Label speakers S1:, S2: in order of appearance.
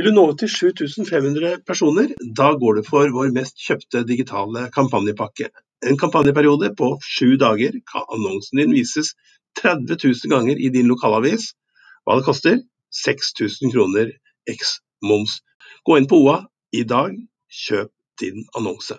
S1: Vil du nå ut til 7500 personer, da går du for vår mest kjøpte digitale kampanjepakke. En kampanjeperiode på sju dager kan annonsen din vises 30 000 ganger i din lokalavis. Hva det koster? 6000 kroner eks moms. Gå inn på OA i dag, kjøp din annonse.